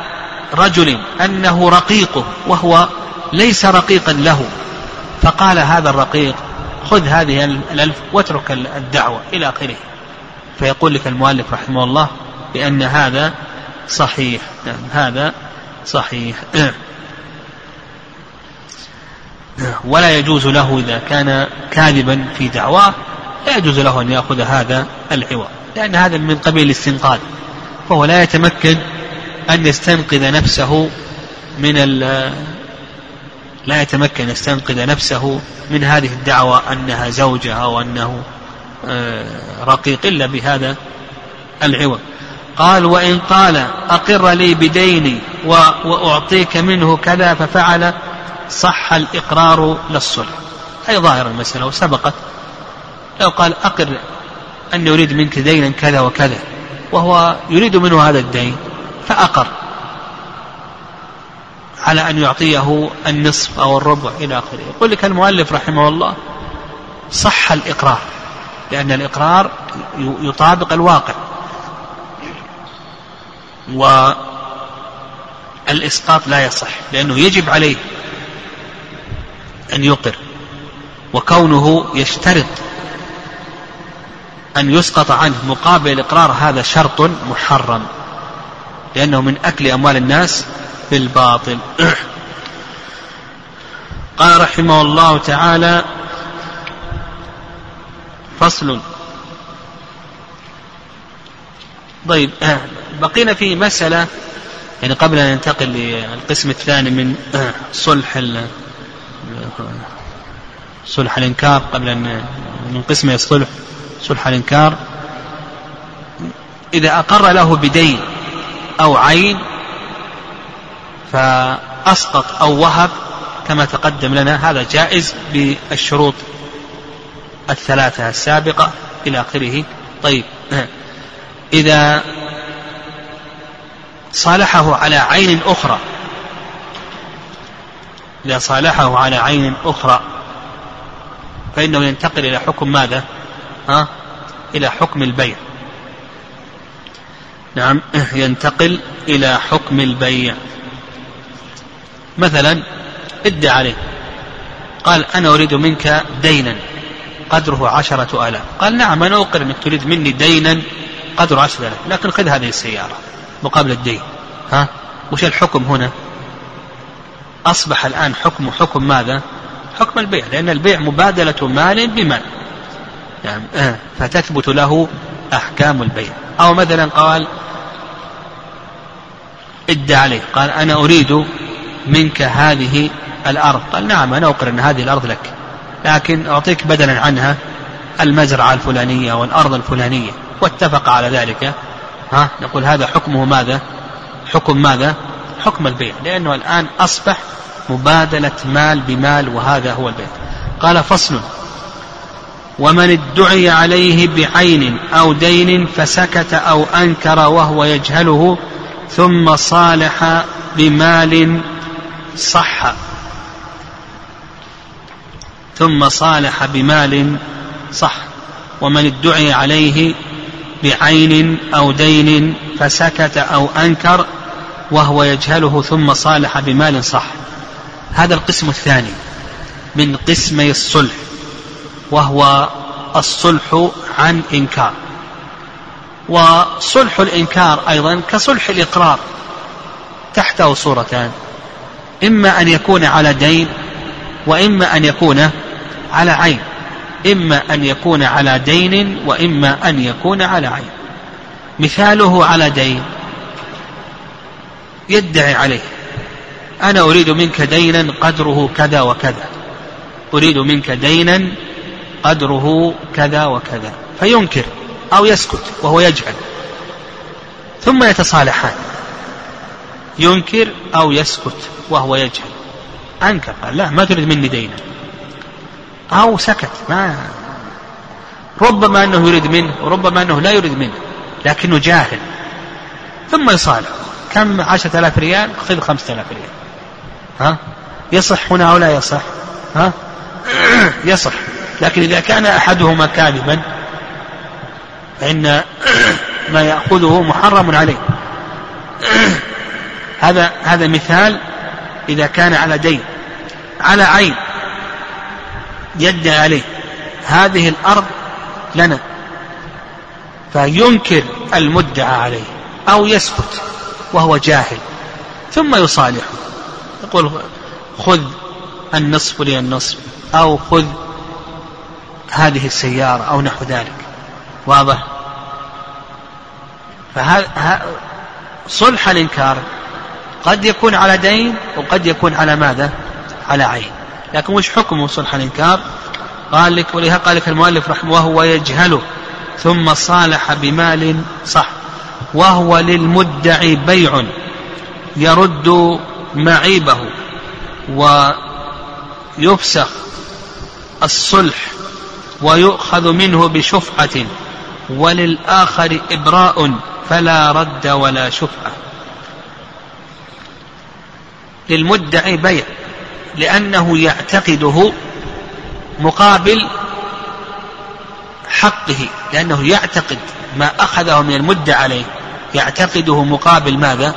رجل أنه رقيقه وهو ليس رقيقا له فقال هذا الرقيق خذ هذه الألف واترك الدعوة إلى آخره. فيقول لك المؤلف رحمه الله بأن هذا صحيح نعم هذا صحيح. [CLEARS THROAT] ولا يجوز له إذا كان كاذبا في دعواه لا يجوز له أن يأخذ هذا العوض لأن هذا من قبيل الاستنقاذ فهو لا يتمكن أن يستنقذ نفسه من لا يتمكن يستنقذ نفسه من هذه الدعوة أنها زوجة أو أنه آه، رقيق إلا بهذا العوض. قال وإن قال أقر لي بديني وأعطيك منه كذا ففعل صح الإقرار للصلح. أي ظاهر المسألة وسبقت. لو قال أقر أني أريد منك دينا كذا وكذا وهو يريد منه هذا الدين. فأقر على أن يعطيه النصف أو الربع إلى آخره. يقول لك المؤلف رحمه الله صح الإقرار لأن الإقرار يطابق الواقع. والإسقاط لا يصح لأنه يجب عليه أن يقر وكونه يشترط أن يسقط عنه مقابل الإقرار هذا شرط محرم. لأنه من أكل أموال الناس بالباطل. [CLEARS THROAT] قال رحمه الله تعالى فصل. طيب بقينا في مسألة يعني قبل أن ننتقل للقسم الثاني من صلح صلح الإنكار قبل أن من قسم الصلح صلح الإنكار. إذا أقر له بدين أو عين فأسقط أو وهب كما تقدم لنا هذا جائز بالشروط الثلاثة السابقة إلى آخره طيب إذا صالحه على عين أخرى إذا صالحه على عين أخرى فإنه ينتقل إلى حكم ماذا؟ ها؟ إلى حكم البيع نعم ينتقل إلى حكم البيع. مثلا ادى عليه. قال أنا أريد منك دينا قدره عشرة آلاف. قال نعم أنا أقر أنك تريد مني دينا قدره عشرة آلاف. لكن خذ هذه السيارة مقابل الدين. ها؟ وش الحكم هنا؟ أصبح الآن حكم حكم ماذا؟ حكم البيع لأن البيع مبادلة مال بمال. يعني فتثبت له أحكام البيع. أو مثلا قال ادى عليه. قال أنا أريد منك هذه الأرض. قال نعم أنا أقر أن هذه الأرض لك لكن أعطيك بدلا عنها المزرعة الفلانية والأرض الفلانية. واتفق على ذلك. ها نقول هذا حكمه ماذا؟ حكم ماذا؟ حكم البيع. لأنه الآن أصبح مبادلة مال بمال وهذا هو البيع. قال فصل. ومن ادعي عليه بعين أو دين فسكت أو أنكر وهو يجهله ثم صالح بمال صح. ثم صالح بمال صح. ومن ادعي عليه بعين أو دين فسكت أو أنكر وهو يجهله ثم صالح بمال صح. هذا القسم الثاني من قسمي الصلح. وهو الصلح عن إنكار. وصلح الإنكار أيضا كصلح الإقرار تحته صورتان. إما أن يكون على دين وإما أن يكون على عين. إما أن يكون على دين وإما أن يكون على عين. مثاله على دين يدعي عليه. أنا أريد منك دينا قدره كذا وكذا. أريد منك دينا قدره كذا وكذا فينكر أو يسكت وهو يجهل ثم يتصالحان ينكر أو يسكت وهو يجهل أنكر قال لا ما تريد مني دينا. أو سكت ما ربما أنه يريد منه وربما أنه لا يريد منه لكنه جاهل. ثم يصالح كم؟ عشرة آلاف ريال خذ خمسة آلاف ريال. ها؟ يصح هنا أو لا يصح؟ ها؟ [CLEARS THROAT] يصح. لكن إذا كان أحدهما كاذبا فإن [CLEARS THROAT] ما يأخذه محرم عليه. [CLEARS THROAT] هذا هذا مثال إذا كان على دين على عين يدعي عليه. هذه الأرض لنا فينكر المدعى عليه أو يسكت وهو جاهل ثم يصالحه. يقول خذ النصف لي النصف أو خذ هذه السيارة أو نحو ذلك. واضح؟ فهذا صلح الإنكار. قد يكون على دين وقد يكون على ماذا؟ على عين. لكن وش حكمه صلح الإنكار؟ قال لك ولها قال لك المؤلف رحمه وهو يجهله ثم صالح بمال صح. وهو للمدعي بيع يرد معيبه. ويفسخ الصلح ويؤخذ منه بشفعة وللآخر إبراء فلا رد ولا شفعة. للمدعي بيع لأنه يعتقده مقابل حقه لأنه يعتقد ما أخذه من المدة عليه. يعتقده مقابل ماذا؟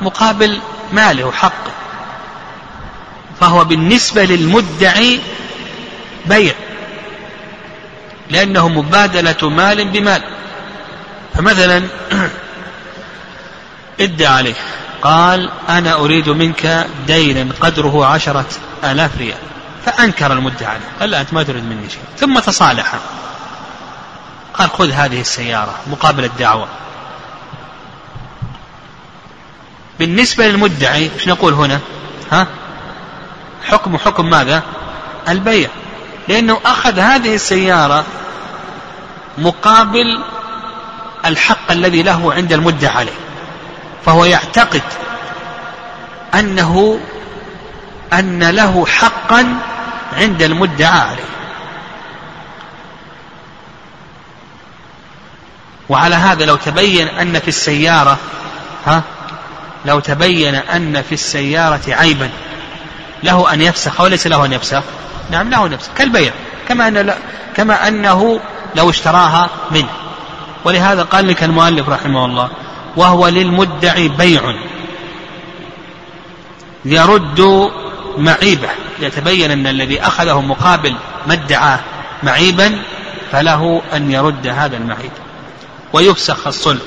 مقابل ماله وحقه فهو بالنسبة للمدعي بيع. لأنه مبادلة مال بمال. فمثلا [CLEARS THROAT] ادى عليه. قال أنا أريد منك دينا قدره عشرة آلاف ريال. فأنكر المدعي عليه. قال لا أنت ما تريد مني شيء. ثم تصالح. قال خذ هذه السيارة مقابل الدعوة. بالنسبة للمدعي إيش نقول هنا؟ ها؟ حكم حكم ماذا؟ البيع. لأنه أخذ هذه السيارة مقابل الحق الذي له عند المدعى عليه فهو يعتقد أنه أن له حقا عند المدعى عليه. وعلى هذا لو تبين أن في السيارة ها لو تبين أن في السيارة عيبا له أن يفسخ أو ليس له أن يفسخ؟ نعم له أن يفسخ كالبيع كما أن كما أنه لو اشتراها منه. ولهذا قال لك المؤلف رحمه الله وهو للمدعي بيع. يرد معيبة. يتبين أن الذي أخذه مقابل ما ادعاه معيبا فله أن يرد هذا المعيب. ويفسخ الصلح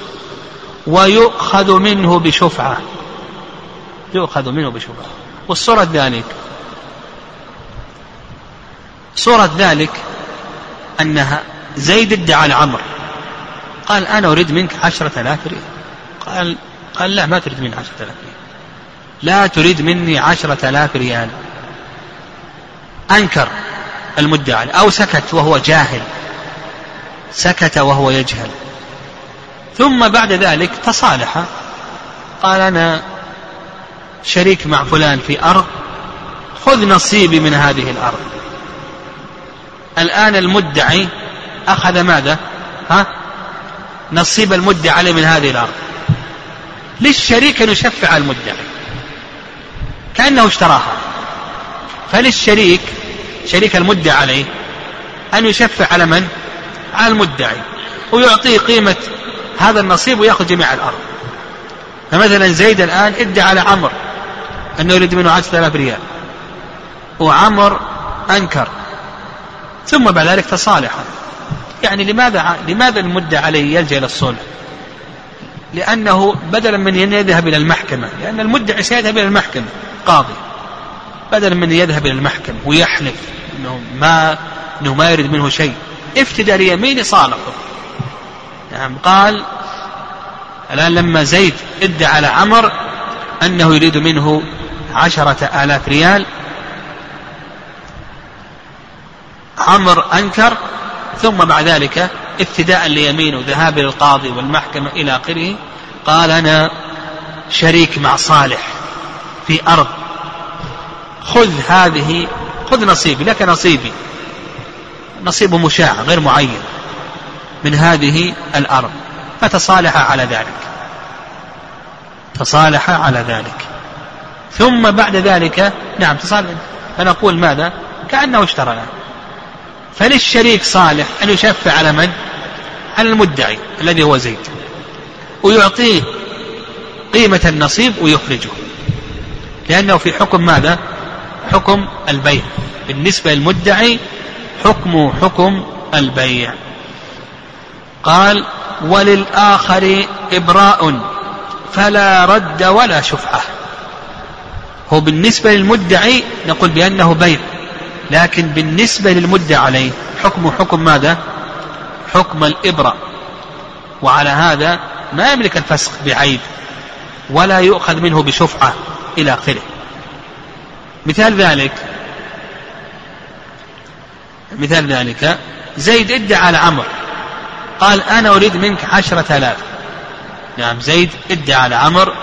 ويؤخذ منه بشفعة. يؤخذ منه بشفعة. والصورة ذلك صورة ذلك أنها زيد ادعى لعمر قال أنا أريد منك عشرة آلاف ريال. قال قال لا ما تريد مني عشرة آلاف ريال. لا تريد مني عشرة آلاف ريال. أنكر المدعي أو سكت وهو جاهل. سكت وهو يجهل. ثم بعد ذلك تصالح. قال أنا شريك مع فلان في أرض. خذ نصيبي من هذه الأرض. الآن المدعي أخذ ماذا؟ ها؟ نصيب المدعي عليه من هذه الأرض. للشريك أن يشفع المدعي كأنه اشتراها. فللشريك شريك المدعي عليه أن يشفع على من؟ على المدعي. ويعطيه قيمة هذا النصيب ويأخذ جميع الأرض. فمثلا زيد الآن ادعى على عمر أنه يريد منه عشرة آلاف ريال. وعمر أنكر. ثم بعد ذلك تصالح يعني لماذا لماذا المدعى عليه يلجأ إلى الصلح؟ لأنه بدلا من أن يذهب إلى المحكمة لأن المدعي سيذهب إلى المحكمة قاضي. بدلا من يذهب إلى المحكمة ويحلف أنه ما أنه ما يريد منه شيء. افتدى ليمين صالحه؟ نعم قال الآن لما زيد ادعى على عمر أنه يريد منه عشرة آلاف ريال عمر أنكر ثم بعد ذلك ابتداء ليمينه ذهاب إلى القاضي والمحكمة إلى آخره قال أنا شريك مع صالح في أرض. خذ هذه خذ نصيبي لك نصيبي. نصيب مشاع غير معين من هذه الأرض. فتصالح على ذلك. تصالح على ذلك. ثم بعد ذلك نعم تصالح. فنقول ماذا؟ كأنه اشترى. فللشريك صالح أن يشفع على من؟ على المدعي الذي هو زيد. ويعطيه قيمة النصيب ويخرجه. لأنه في حكم ماذا؟ حكم البيع. بالنسبة للمدعي حكم حكم البيع. قال وللآخر إبراء فلا رد ولا شفعة. هو بالنسبة للمدعي نقول بأنه بيع. لكن بالنسبة للمدعي عليه حكم حكم ماذا؟ حكم الإبرة. وعلى هذا ما يملك الفسق بعيب ولا يؤخذ منه بشفعة إلى آخره. مثال ذلك مثال ذلك زيد ادعى على عمرو قال أنا أريد منك عشرة آلاف. نعم زيد ادعى على عمرو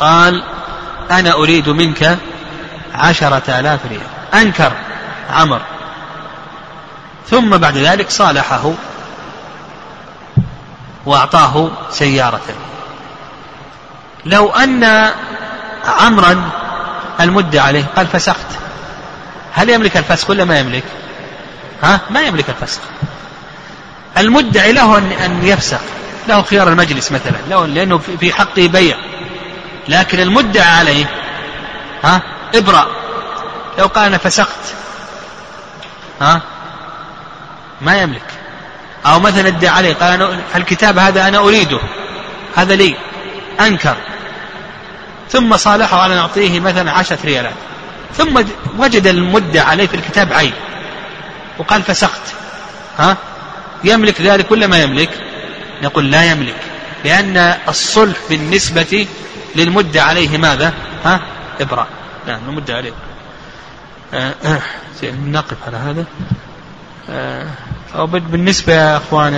قال أنا أريد منك عشرة آلاف ريال. أنكر عمر. ثم بعد ذلك صالحه وأعطاه سيارة. لو أن عمرا المدة عليه قال فسخت. هل يملك الفسخ ولا ما يملك؟ ها؟ ما يملك الفسخ. المدعي له أن يفسخ. له خيار المجلس مثلا له لأنه في حقه بيع. لكن المدعى عليه ها؟ ابرأ لو قال أنا فسخت ها؟ ما يملك. أو مثلا ادعى عليه قال أنا الكتاب هذا أنا أريده. هذا لي. أنكر. ثم صالحه على نعطيه مثلا عشرة ريالات. ثم وجد المدة عليه في الكتاب عيب وقال فسخت. ها؟ يملك ذلك ولا ما يملك؟ نقول لا يملك. لأن الصلح بالنسبة للمدة عليه ماذا؟ ها؟ إبراء. نعم المدة عليه. آه آه. نقف على هذا. آه أو بالنسبة يا أخوان